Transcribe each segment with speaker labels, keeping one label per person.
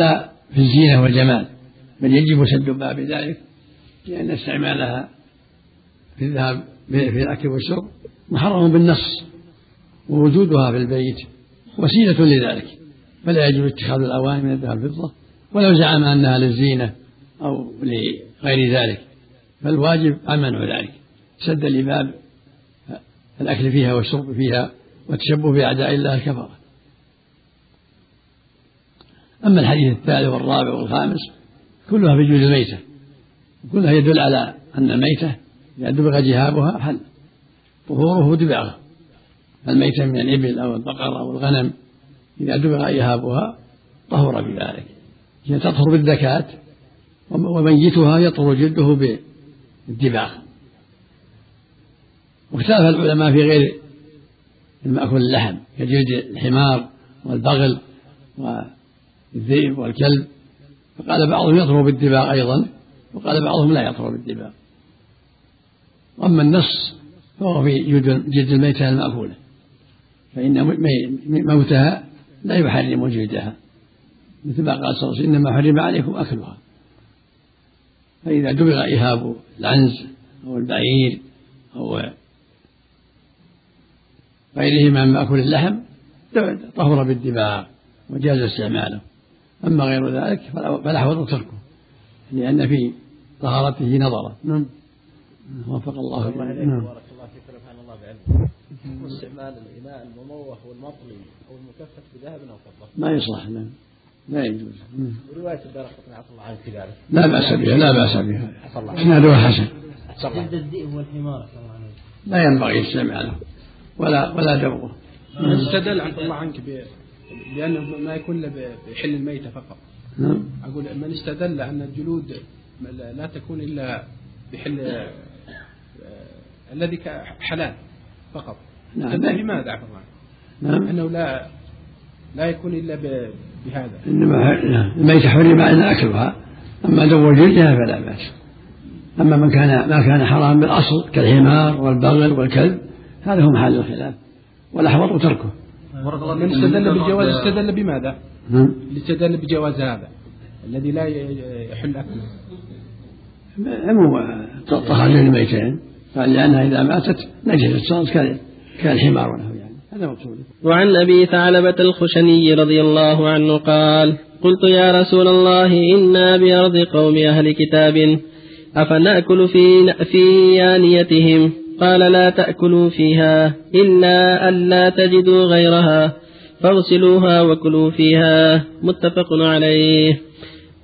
Speaker 1: ولا في الزينة والجمال بل يجب سد باب ذلك لأن استعمالها في الذهاب في الأكل والشرب محرم بالنص ووجودها في البيت وسيلة لذلك. فلا يجوز اتخاذ الأواني من الذهب والفضة ولو زعم أنها للزينة أو لغير ذلك. فالواجب منع ذلك. سد لباب الأكل فيها والشرب فيها والتشبه بأعداء الله الكفرة. أما الحديث الثالث والرابع والخامس كلها في جود الميتة كلها يدل على أن الميتة إذا دبغ جهابها حل طهوره دباغه. الميتة من الإبل أو البقر أو الغنم إذا دبغ إيهابها طهر بذلك. هي تطهر بالذكاة وميتها يطهر جلده بالدباغ. واختلف العلماء في غير المأكل اللحم كجلد الحمار والبغل والذئب والكلب فقال بعضهم يطهر بالدباغ أيضا وقال بعضهم لا يطهر بالدباغ. وأما النص فهو في جلد الميتة المأكولة. فإن موتها لا يحرم جلدها. مثل ما قال صلى الله عليه وسلم إنما حرم عليكم أكلها. فإذا دبغ إهاب العنز أو البعير أو غيرهما من مأكل اللحم طهر بالدماغ وجاز استعماله. أما غير ذلك فالأحوط تركه لأن في طهارته نظرا نعم. وفق الله
Speaker 2: نعم. بارك الله فيك ونفعنا الله بعلمك واستعمال الإناء المموه والمطلي أو المكفف بذهب أو فضة.
Speaker 1: ما يصلح نعم. لا يجوز.
Speaker 2: ورواية الدار قطن عفى الله عنك كذلك
Speaker 1: لا بأس بها لا بأس بها. إسنادها حسن.
Speaker 2: جلد الذئب والحمار
Speaker 1: لا ينبغي استعماله ولا ولا
Speaker 3: من استدل عن الله عنك لأنه ما يكون إلا بحل الميتة فقط.
Speaker 1: نعم.
Speaker 3: أقول من استدل أن الجلود لا تكون إلا بحل آه، الذي حلال فقط.
Speaker 1: نعم.
Speaker 3: بماذا عفوا
Speaker 1: نعم.
Speaker 3: أنه لا لا يكون إلا بهذا.
Speaker 1: إنما الميتة حرم علينا أكلها. أما دو جلدها فلا بأس. أما من كان ما كان حرام بالأصل كالحمار والبغل والكلب هذا هو محل الخلاف. والأحوط تركه.
Speaker 3: من استدل بالجواز استدل بماذا؟
Speaker 1: نعم.
Speaker 3: استدل بجواز هذا الذي لا يحل أكله.
Speaker 1: عموم تخرج الميتين؟ قال لأنها إذا ماتت نجست صارت كالحمار ونحو يعني. هذا مقصود.
Speaker 4: وعن أبي ثعلبة الخشني رضي الله عنه قال قلت يا رسول الله إنا بأرض قوم أهل كتاب أفنأكل في في آنيتهم؟ قال لا تأكلوا فيها إلا ألا تجدوا غيرها فاغسلوها وكلوا فيها متفق عليه.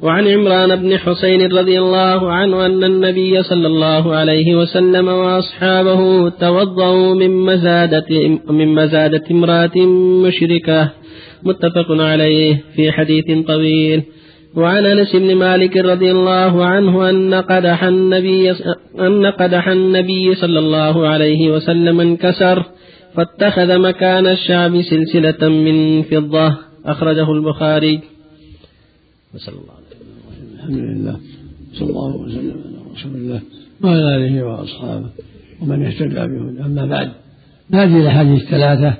Speaker 4: وعن عمران بن حسين رضي الله عنه أن النبي صلى الله عليه وسلم وأصحابه توضأوا من مزادة من مزادة امرأة مشركة متفق عليه في حديث طويل. وعن أنس بن مالك رضي الله عنه أن قدح النبي أن قدح النبي صلى الله عليه وسلم انكسر فاتخذ مكان الشعب سلسلة من فضة. أخرجه البخاري.
Speaker 1: وصلى الله عليه الحمد لله. صلى الله وسلم على رسول الله وعلى آله وأصحابه ومن اهتدى بهدى أما بعد هذه الأحاديث الثلاثة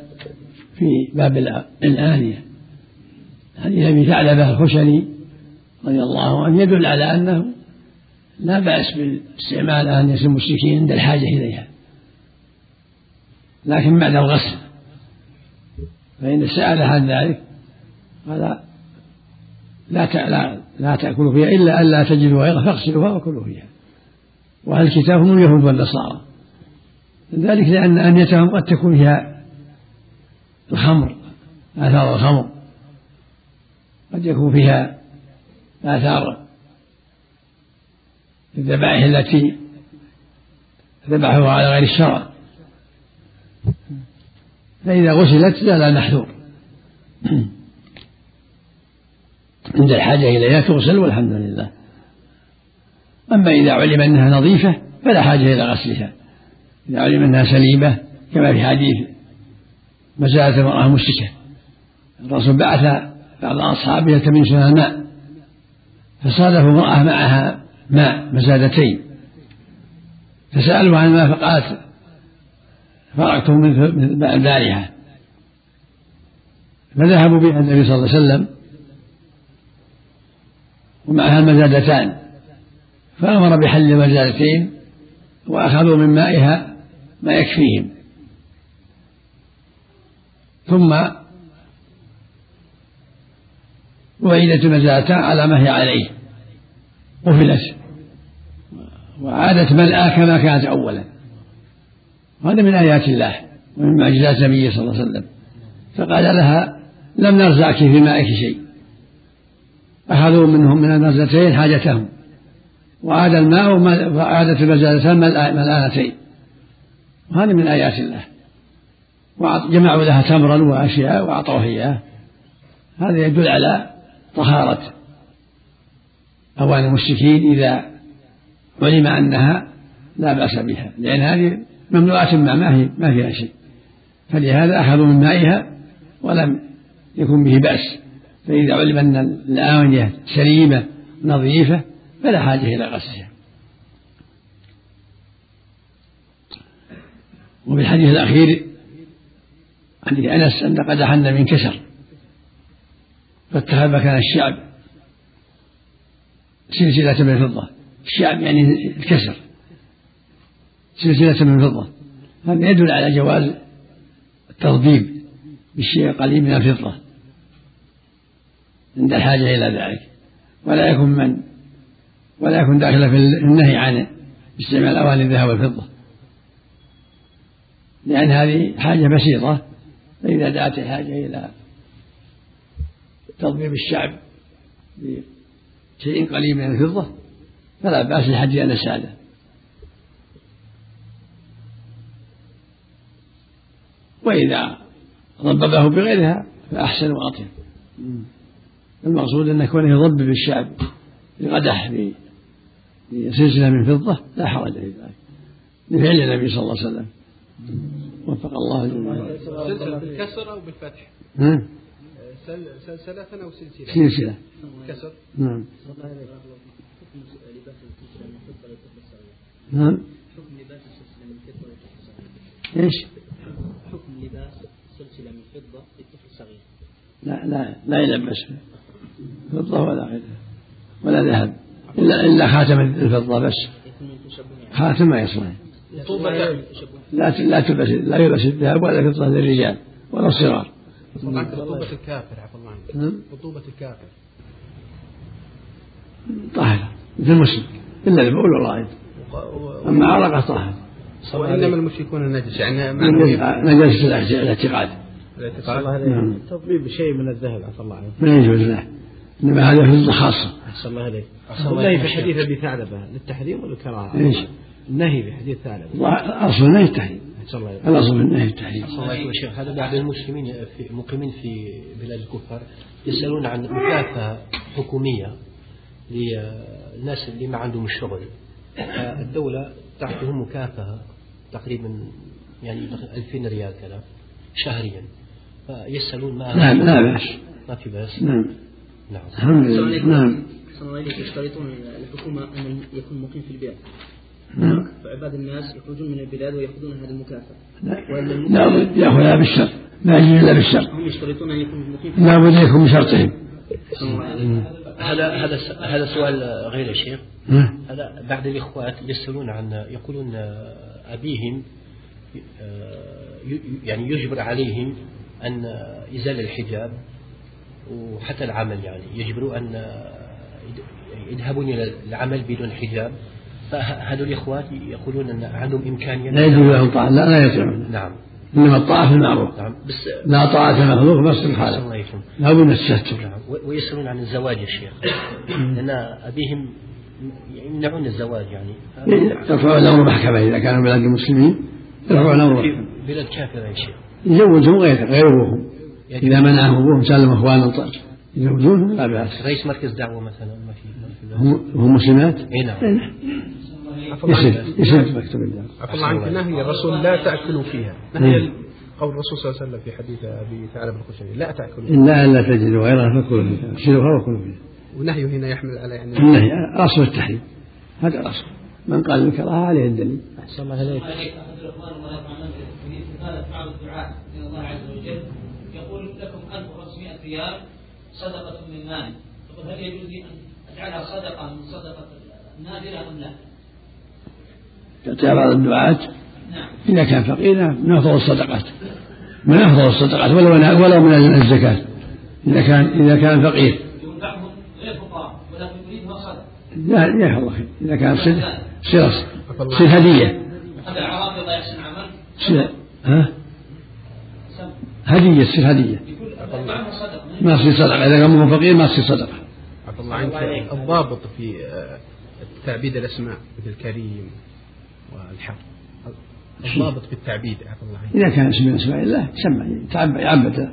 Speaker 1: في باب الآنية. حديث أبي ثعلبة الخشني رضي الله عنه يدل على أنه لا بأس باستعمال آنية المشركين عند الحاجة إليها. لكن بعد الغسل فإن سأل عن ذلك قال لا لا لا تأكلوا فيها إلا أن لا تجدوا غيرها فاغسلوها وكلوا فيها. وأهل الكتاب هم اليهود والنصارى؟ ذلك لأن أنيتهم قد تكون فيها الخمر آثار الخمر. قد يكون فيها آثار الذبائح التي ذبحوها على غير الشرع. فإذا غسلت زال المحذور عند الحاجة إليها تغسل والحمد لله. أما إذا علم أنها نظيفة فلا حاجة إلى غسلها. إذا علم أنها سليمة كما في حديث مزالة المرأة مشركة الرسول بعث بعض أصحابه يلتمسون الماء فصادفوا امرأة معها ماء مزادتين. فسألوا عن الماء فقالت. فرقتم من ماء فذهبوا بها النبي صلى الله عليه وسلم. ومعها المزادتان فأمر بحل المزادتين وأخذوا من مائها ما يكفيهم. ثم أعيدت المزادتان على ما هي عليه. قفلت. وعادت ملأى كما كانت أولا. هذا من آيات الله. ومن معجزات النبي صلى الله عليه وسلم. فقال لها لم نرزعك في مائك شيء. أخذوا منهم من النزلتين حاجتهم. وعاد الماء وعادت المزالتان ملآنتين وهذه من آيات الله. وجمعوا لها تمرا وأشياء وأعطوها إياه. هذا يدل على طهارة. أواني المشركين إذا علم أنها لا بأس بها لأن هذه ممنوعة ما هي ما فيها شيء. فلهذا أخذوا من مائها ولم يكن به بأس. فإذا علم أن الآونية سليمة نظيفة فلا حاجة إلى غسلها. وفي الحديث الأخير حديث أنس أن قدح النبي انكسر فاتخذ مكان الشعب. سلسلة من فضة الشعب يعني الكسر. سلسلة من فضة هذا يدل على جواز الترضيب بالشيء القليل من الفضة. عند الحاجة إلى ذلك. ولا يكون من ولا يكون داخل في النهي عن استعمال أواني الذهب والفضة. لأن هذه حاجة بسيطة. فإذا دعت الحاجة إلى تضريب الشعب بشيء قليل من الفضة فلا بأس لحد أن ساده وإذا ضببه بغيرها فأحسن وأطيب. المقصود أن كونه يضبب الشعب بقدح بسلسلة من فضة لا حرج في ذلك. لفعل النبي صلى الله عليه وسلم. وفق الله الجميع
Speaker 3: سلسلة بالكسر أو بالفتح؟ سلسلة أو سلسلة؟
Speaker 1: سلسلة.
Speaker 3: كسر؟
Speaker 1: نعم. نعم.
Speaker 5: حكم لباس سلسلة من فضة للطفل الصغير
Speaker 1: إيش؟
Speaker 5: حكم لباس سلسلة من فضة للطفل الصغير
Speaker 1: لا لا لا يلبس فضة ولا غيرها ولا ذهب. إلا إلا خاتم الفضة بس. خاتم ما يصلح
Speaker 3: طوبة
Speaker 1: لا لا تلبس لا يلبس الذهب ولا الفضة للرجال ولا الصغار.
Speaker 3: عنك رطوبة الكافر عفى الله عنك.
Speaker 1: نعم.
Speaker 3: رطوبة الكافر.
Speaker 1: طاهرة مثل المسلم إلا البول والغائط أما عرقة طاهرة
Speaker 3: وإنما المشركون نجس يعني
Speaker 1: نجاسة الاعتقاد.
Speaker 3: الاعتقاد.
Speaker 1: نعم.
Speaker 2: تطبيب شيء من الذهب عفى الله عنك.
Speaker 1: ما يجوز له. إنما هذا فضة خاصة.
Speaker 2: أحسن الله عليك النهي في حديث أبي ثعلبة. للتحريم والكراهة
Speaker 1: إيش؟
Speaker 2: النهي في حديث ثعلبة
Speaker 1: أصل النهي التحريم. الأصل في النهي التحريم
Speaker 6: هذا بعض المسلمين في مقيمين في بلاد الكفار يسألون عن مكافأة حكومية للناس اللي ما عندهم الشغل. الدولة تعطيهم مكافأة تقريبا يعني 2000 ريال كذا شهريا. فيسألون ما
Speaker 1: نعم لا بأس
Speaker 6: ما في بأس
Speaker 1: نعم.
Speaker 6: نعم.
Speaker 1: الحمد لله. نعم.
Speaker 5: يشترطون الحكومة أن يكون مقيم في البلاد
Speaker 1: نعم
Speaker 5: فعباد الناس يخرجون من البلاد ويأخذون هذه المكافأة.
Speaker 1: لا. يأخذها بالشرط. لا يجوز إلا بالشرط.
Speaker 5: هم يشترطون أن يكون مقيم
Speaker 1: لا بد يكون بشرطهم.
Speaker 6: هذا هذا هذا سؤال غير يا شيخ؟ هذا بعض الإخوات يسألون عن يقولون أبيهم يعني يجبر عليهم أن إزالة الحجاب وحتى العمل يعني. يجبروا أن يذهبون إلى العمل بدون حجاب. فهذول الإخوات يقولون أن عندهم إمكانية
Speaker 1: لا يجوز لهم طاعة لا لا يطيعون
Speaker 6: نعم.
Speaker 1: إنما الطاعة في المعروف.
Speaker 6: نعم بس
Speaker 1: لا طاعة المخلوق بس الخالق.
Speaker 6: الله يكرم
Speaker 1: لا بد من التستر
Speaker 6: نعم ويسألون عن الزواج يا شيخ. لأن أبيهم يمنعون الزواج يعني.
Speaker 1: يرفعون الأمر محكمة إذا كانوا بلاد المسلمين يرفعون الأمر
Speaker 6: في بلاد كافرة يا شيخ.
Speaker 1: يزوجهم غير غير أبوهم إذا منعهم أبوهم سالم إخوانا يزوجونهم لا بأس.
Speaker 6: رئيس مركز دعوة مثلا ما في.
Speaker 1: هم هم مسلمات؟
Speaker 6: اي نعم.
Speaker 1: يسد يسد مكتوب الله
Speaker 3: عفى الله عنك نهي الرسول لا تأكلوا فيها. نهي قول الرسول صلى الله عليه وسلم في حديث أبي ثعلب الخشني لا تأكلوا فيها.
Speaker 1: إلا ألا تجدوا غيرها فكلوا فيها. اغسلوها وكلوا فيها.
Speaker 3: ونهيه هنا يحمل على يعني
Speaker 1: النهي أصل التحريم. هذا الأصل من قال الكراهة عليه الدليل.
Speaker 2: أحسن الله
Speaker 7: يرحمه في بعض الدعاة من الله عز وجل يقول لكم 1500 ريال صدقة من مال. يقول هل يجوز لي أن جعلها صدقة من صدقة النادرة أم لا؟
Speaker 1: يعطيها بعض الدعاة.
Speaker 7: نعم.
Speaker 1: إذا كان فقيرا من أفضل الصدقات. من أفضل الصدقات؟ ولو ولو من الزكاة. إذا كان إذا كان فقير.
Speaker 7: يقول بعضهم غير فقراء ولكن يريد صدقة.
Speaker 1: لا لا الله خير. إذا كان صل صل صل هدية.
Speaker 7: هذا العرافضة يحسن عمل
Speaker 1: ها؟
Speaker 7: سم.
Speaker 1: هدية تصير هدية.
Speaker 7: يقول بعضهم صدقة
Speaker 1: ما تصير صدقة. إذا كان مو فقير ما تصير صدقة.
Speaker 3: عفى الله عنك الضابط في آه، تعبيد الأسماء مثل كريم والحق. الضابط في التعبيد عفى الله. عنك
Speaker 1: إذا كان اسم من أسماء الله سمى يعبد.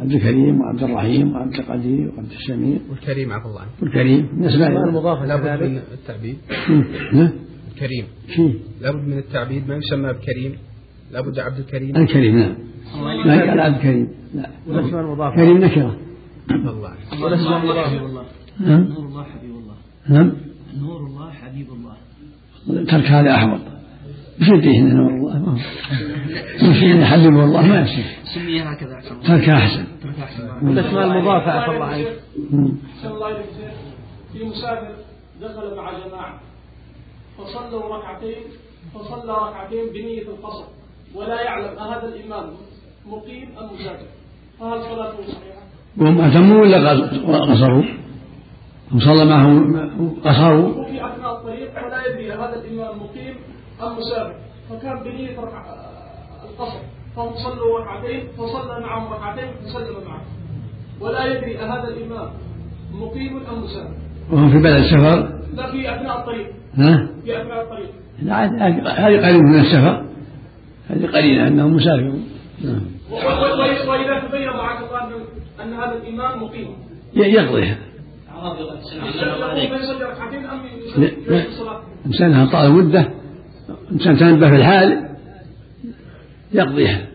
Speaker 1: عبد الكريم وعبد الرحيم وعبد القدير وعبد السميع.
Speaker 3: والكريم عفى الله. عنك
Speaker 1: والكريم من أسماء الله.
Speaker 3: المضافة لابد من التعبيد.
Speaker 1: ها؟
Speaker 3: الكريم. لابد من التعبيد ما يسمى بكريم. لابد عبد الكريم.
Speaker 1: الكريم نعم. ما قال عبد الكريم لا.
Speaker 2: والاسماء المضافة
Speaker 1: كريم نكرة.
Speaker 3: الله
Speaker 2: والاسماء المضافة والله
Speaker 1: نعم
Speaker 7: نور الله حبيب الله
Speaker 1: نعم
Speaker 7: نور الله حبيب الله
Speaker 1: ترك هذا أحوط مش يديه نور الله ما مش يحبب الله ما يصير
Speaker 7: سمي هكذا
Speaker 1: ترك أحسن
Speaker 7: ترك أحسن
Speaker 2: والاسماء المضافة عفى الله عنك.
Speaker 8: أحسن الله إليك. في مسافر دخل مع جماعة فصلوا ركعتين فصلى ركعتين بنية القصر ولا يعلم أهذا الإمام مقيم أم مسافر فهل صلاته صحيحة؟
Speaker 1: وهم أتموا ولا قص- قصروا؟ هم صلى معهم قصروا
Speaker 8: في أثناء الطريق ولا يدري هذا الإمام مقيم أم مسافر. فكان بنية ركع القصر. فهم صلوا ركعتين فصلى معهم ركعتين فسلم معهم. ولا يدري أهذا الإمام مقيم أم مسافر.
Speaker 1: وهم في بلد سفر
Speaker 8: لا في أثناء الطريق.
Speaker 1: ها؟
Speaker 8: في أثناء الطريق.
Speaker 1: لا، هذه قريب من السفر. هذه قليلة أنهم مسافرون. نعم.
Speaker 8: أن- هذا الإمام مقيم.
Speaker 1: يقضيها؟ إنسانها طال مدة إنسان تنبه في الحال يقضيها.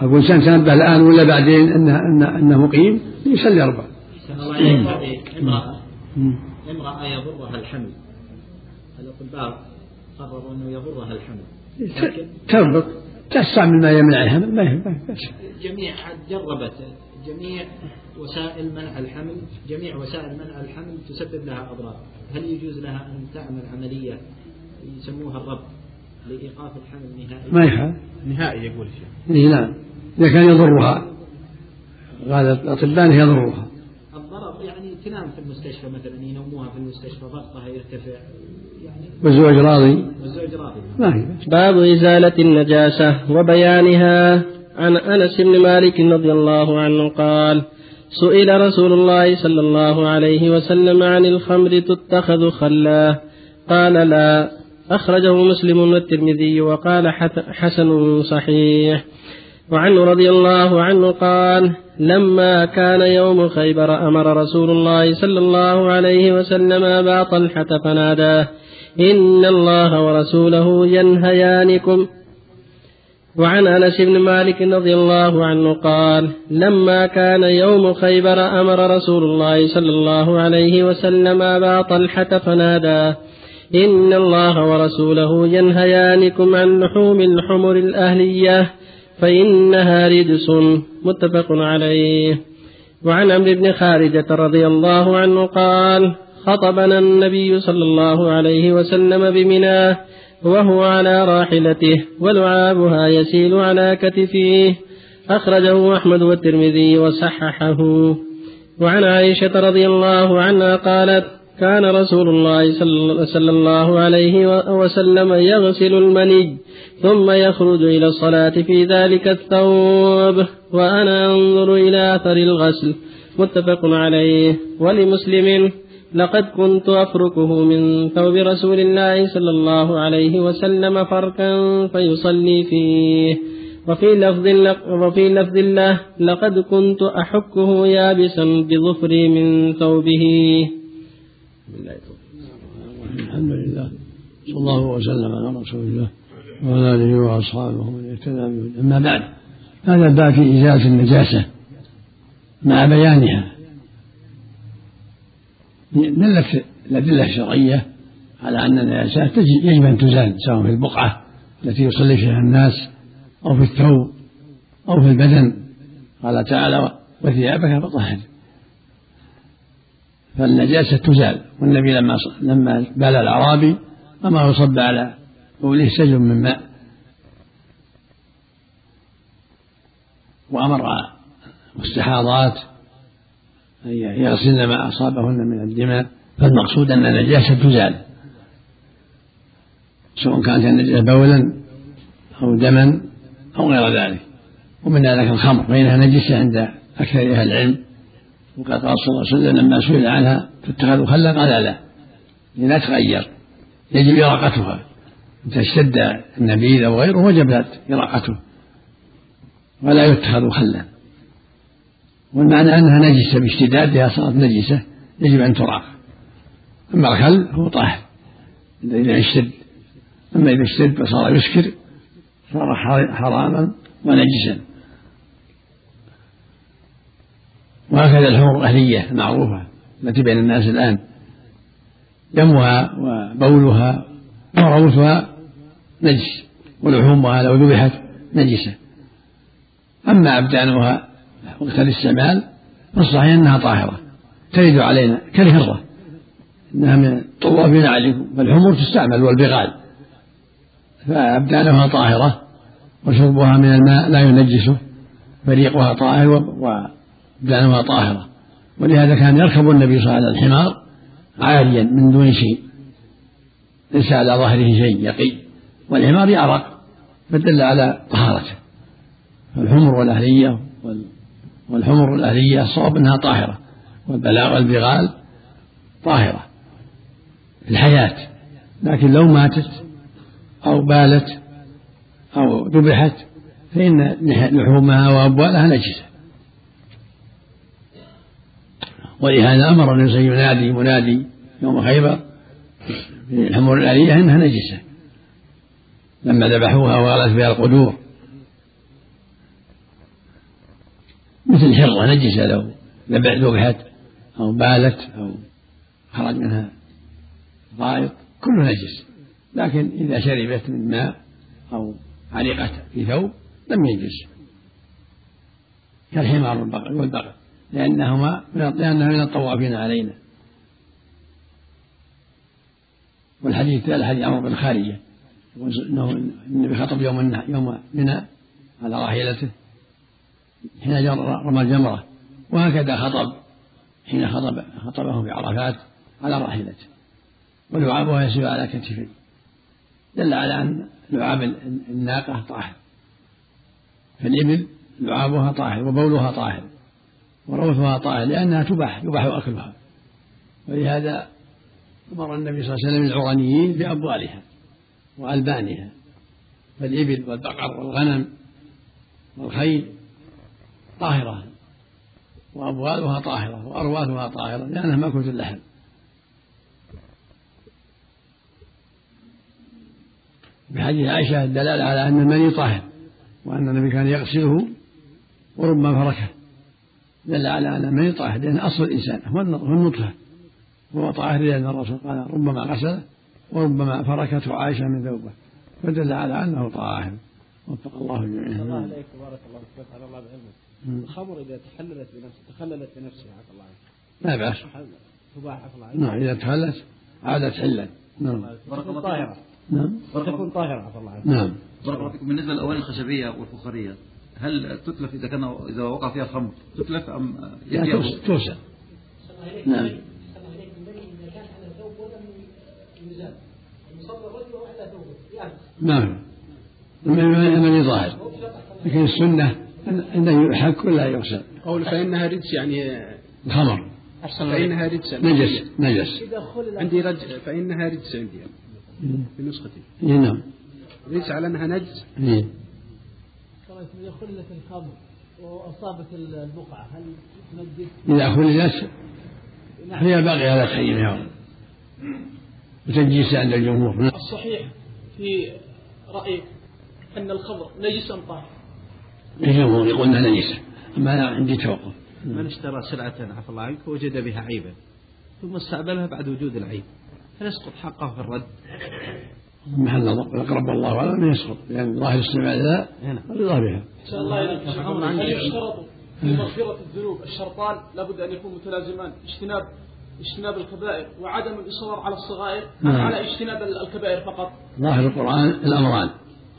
Speaker 1: أقول إنسان تنبه الآن ولا بعدين أنه أنه, أنه مقيم يصلي أربع
Speaker 5: امرأة. امرأة يضرها الحمل. الأطباء قرروا أنه يضرها الحمل.
Speaker 1: تربط. تستعمل ما يمنع الحمل ما
Speaker 5: جميع جربت جميع وسائل منع الحمل جميع وسائل منع الحمل تسبب لها أضرار. هل يجوز لها أن تعمل عملية يسموها الربط لإيقاف الحمل نهائيا؟
Speaker 1: ما يخالف
Speaker 3: نهائي يقول الشيخ.
Speaker 1: إيه نعم. إذا كان يضرها. قال الأطباء يضرها.
Speaker 5: الضرر يعني تنام في المستشفى مثلا ينوموها في المستشفى ضغطها يرتفع.
Speaker 1: والزوج راضي؟ ما هي
Speaker 4: باب إزالة النجاسة وبيانها عن أنس بن مالك رضي الله عنه قال سئل رسول الله صلى الله عليه وسلم عن الخمر تتخذ خلا. قال لا. أخرجه مسلم والترمذي وقال حسن صحيح. وعنه رضي الله عنه قال لما كان يوم خيبر أمر رسول الله صلى الله عليه وسلم أبا طلحة فناداه إن الله ورسوله ينهيانكم. وعن أنس بن مالك رضي الله عنه قال لما كان يوم خيبر أمر رسول الله صلى الله عليه وسلم أبا طلحة فنادى إن الله ورسوله ينهيانكم عن لحوم الحمر الأهلية فإنها رجس متفق عليه. وعن عمرو بن خارجة رضي الله عنه قال خطبنا النبي صلى الله عليه وسلم بمناه وهو على راحلته ولعابها يسيل على كتفيه. أخرجه أحمد والترمذي وصححه. وعن عائشة رضي الله عنها قالت كان رسول الله صلى الله عليه وسلم يغسل المني ثم يخرج إلى الصلاة في ذلك الثوب وأنا أنظر إلى أثر الغسل. متفق عليه. ولمسلم لقد كنت أفركه من ثوب رسول الله صلى الله عليه وسلم فركا فيصلي فيه. وفي لفظ وفي لفظ الله لقد كنت أحكه يابسا بظفري من ثوبه.
Speaker 1: الحمد لله صلى الله وسلم على رسول الله وعلى آله وأصحابه ومن اهتدى أما بعد هذا الباب في إزالة النجاسة مع بيانها. دلت الأدلة الشرعية على أن النجاسات يجب أن تزال سواء في البقعة التي يصلي فيها الناس أو في الثوب أو في البدن. قال تعالى وثيابك فطهر. فالنجاسة تزال والنبي لما لما بال الأعرابي أمره يصب على بوله سجل من ماء. وأمر المستحاضات أن يغسلن ما أصابهن من الدماء. فالمقصود أن النجاسة تزال. سواء كانت النجاسة بولا أو دما أو غير ذلك. ومن ذلك الخمر فإنها نجسة عند أكثر أهل العلم. وقد قال صلى الله عليه وسلم لما سئل عنها تتخذ خلا قال لا لا تغير يجب إراقتها. إذا اشتد النبيذ أو غيره وجبت إراقته. ولا يتخذ خلا. والمعنى أنها نجسة باشتدادها صارت نجسة يجب أن تراق. أما الخل هو طاهر. إذا اشتد أما إذا اشتد فصار يسكر صار حراما ونجسا. وهكذا الحمر الأهلية المعروفة التي بين الناس الآن. دمها وبولها وروثها نجس ولحومها لو ذبحت نجسة. أما أبدانها وقت الاستعمال فالصحيح أنها طاهرة ترد علينا كالهرة إنها من الطوافين عليكم فالحمر تستعمل والبغال. فأبدانها طاهرة وشربها من الماء لا ينجسه فريقها طاهر وأبدانها طاهرة. ولهذا كان يركب النبي صلى الله عليه وسلم الحمار عاريا من دون شيء. ليس على ظهره شيء يقي. والحمار يعرق فدل على طهارته. فالحمر والأهلية والحمر الأهلية الصواب أنها طاهرة. والبلاغ والبغال طاهرة في الحياة. لكن لو ماتت أو بالت أو ذبحت فإن لحومها وأبوالها نجسة. ولهذا أمر النبي صلى ينادي منادي يوم خيبر الحمر الآلية إنها نجسة لما ذبحوها وغلت بها القدور. مثل الحرة نجسة لو ذبحت أو بالت أو خرج منها ضائط كله نجس. لكن إذا شربت من ماء أو علقت في ثوب لم ينجس كالحمار والبقر. لأنهما لأنها من الطوافين علينا. والحديث الثالث حديث عمرو بن خارجة. أنه النبي خطب يوم يوم منى على راحلته. حين رمى الجمرة. وهكذا خطب. حين خطب خطبه في عرفات على راحلته. ولعابها يسير على كتفه. دل على أن لعاب الناقة طاهر. فالإبل لعابها طاهر وبولها طاهر. وروثها طاهر لأنها تباح يباح أكلها ولهذا أمر النبي صلى الله عليه وسلم العرانيين بأبوالها وألبانها فالإبل والبقر والغنم والخيل طاهرة وأبوالها طاهرة وأرواثها طاهرة لأنها مأكولة اللحم. بحديث عائشة الدلالة على أن المني طاهر وأن النبي كان يغسله وربما فركه. دل على أن المني طاهر لأن أصل الإنسان هو النطفة. هو طاهر لأن الرسول قال ربما غسله وربما فركته عائشة من ثوبه. فدل على أنه طاهر وفق الله جميعا.
Speaker 2: الله عليك بارك الله فيك على الله بعلمك الخمر إذا تحللت بنفسها تخللت بنفسها عفى الله عنك.
Speaker 1: لا بأس.
Speaker 2: تباح عفى الله عنك.
Speaker 1: نعم إذا تخلت عادت حلا. نعم.
Speaker 2: تكون طاهرة.
Speaker 1: نعم.
Speaker 2: تكون طاهرة عفى الله عنك.
Speaker 1: نعم.
Speaker 9: بارك الله فيكم. بالنسبة للأواني الخشبية والفخارية هل تتلف إذا كان إذا وقع فيها الخمر تتلف أم
Speaker 1: لا توسع نعم. نعم. المني ظاهر. لكن السنة أنه يحك ولا يغسل؟
Speaker 3: قول فإنها رجس يعني
Speaker 1: الخمر.
Speaker 3: فإنها رجس.
Speaker 1: نجس. نجس.
Speaker 3: عندي رجس فإنها رجس عندي. في نسختي
Speaker 1: إيه، نعم.
Speaker 3: رجس على أنها نجس؟
Speaker 1: إيه.
Speaker 7: إذا خلت الخمر وأصابت البقعة هل تنجس؟
Speaker 1: إذا خلت هي باقية على تحريمها وتنجيس عند الجمهور نعم.
Speaker 8: الصحيح في رأيك أن الخمر نجس أم طاهر؟
Speaker 1: الجمهور يقول إنها نجسة أما أنا عندي توقف
Speaker 5: من اشترى سلعة عفى الله عنك وجد بها عيبا ثم استعملها بعد وجود العيب هل يسقط حقه في الرد؟
Speaker 1: محل نظر أقرب الله اعلم يسقط لأن ظاهر الاستعمال لا
Speaker 5: هنا.
Speaker 1: رضا بها
Speaker 8: إن شاء الله يشترط في مغفرة الذنوب الشرطان؟ لابد أن يكون متلازمان. اجتناب اجتناب الكبائر وعدم الإصرار على الصغائر
Speaker 1: نعم.
Speaker 8: أم على اجتناب الكبائر فقط؟
Speaker 1: ظاهر القرآن الأمران.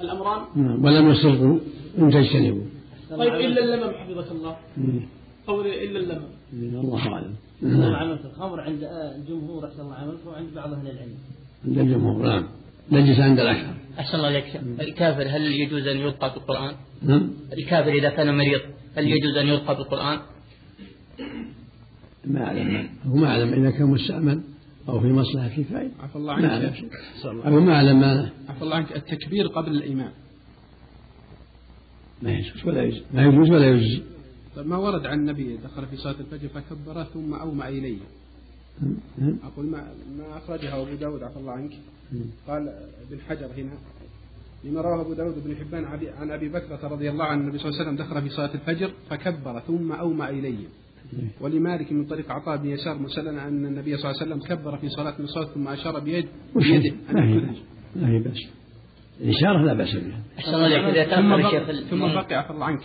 Speaker 8: الأمران؟
Speaker 1: نعم. ولم يصروا أن تجتنبوا.
Speaker 8: طيب إلا اللمم حفظك الله.
Speaker 1: مم.
Speaker 8: قول إلا اللمم.
Speaker 1: الله أعلم.
Speaker 7: الله عملت الخمر عند الجمهور أحسن الله عملت وعند بعض أهل العلم.
Speaker 1: عند الجمهور نعم. نجس عند الأكثر
Speaker 10: أحسن الله عليك. الكافر هل يجوز أن يلقى بالقرآن؟
Speaker 1: نعم.
Speaker 10: الكافر إذا كان مريض هل يجوز أن يلقى بالقرآن؟
Speaker 1: ما أعلم. هو ما أعلم. إذا كان مستعمل أو في مصلحة كفاية
Speaker 3: عفى الله
Speaker 1: ما أعلم.
Speaker 3: عنك
Speaker 1: أو ما أعلم. ما
Speaker 3: عفى الله عنك. التكبير قبل الإمام
Speaker 1: ما يجوز ولا يجوز. ما يجوز ولا يجوز.
Speaker 3: طيب ما ورد عن النبي دخل في صلاة الفجر فكبر ثم أومأ إليه. أقول ما, ما أخرجها أبو داود عفى الله عنك. قال ابن حجر هنا لما رواه أبو داود بن حبان عن أبي بكرة رضي الله عنه النبي صلى الله عليه وسلم دخل في صلاة الفجر فكبر ثم أومأ إليه ولمالك من طريق عطاء بن يسار مسلنا أن النبي صلى الله عليه وسلم كبر في صلاة من الصلاة ثم أشار بيد بيده. أن
Speaker 1: ما هي بأس. الإشارة لا بأس بها.
Speaker 3: ثم بقي عفى الله عنك.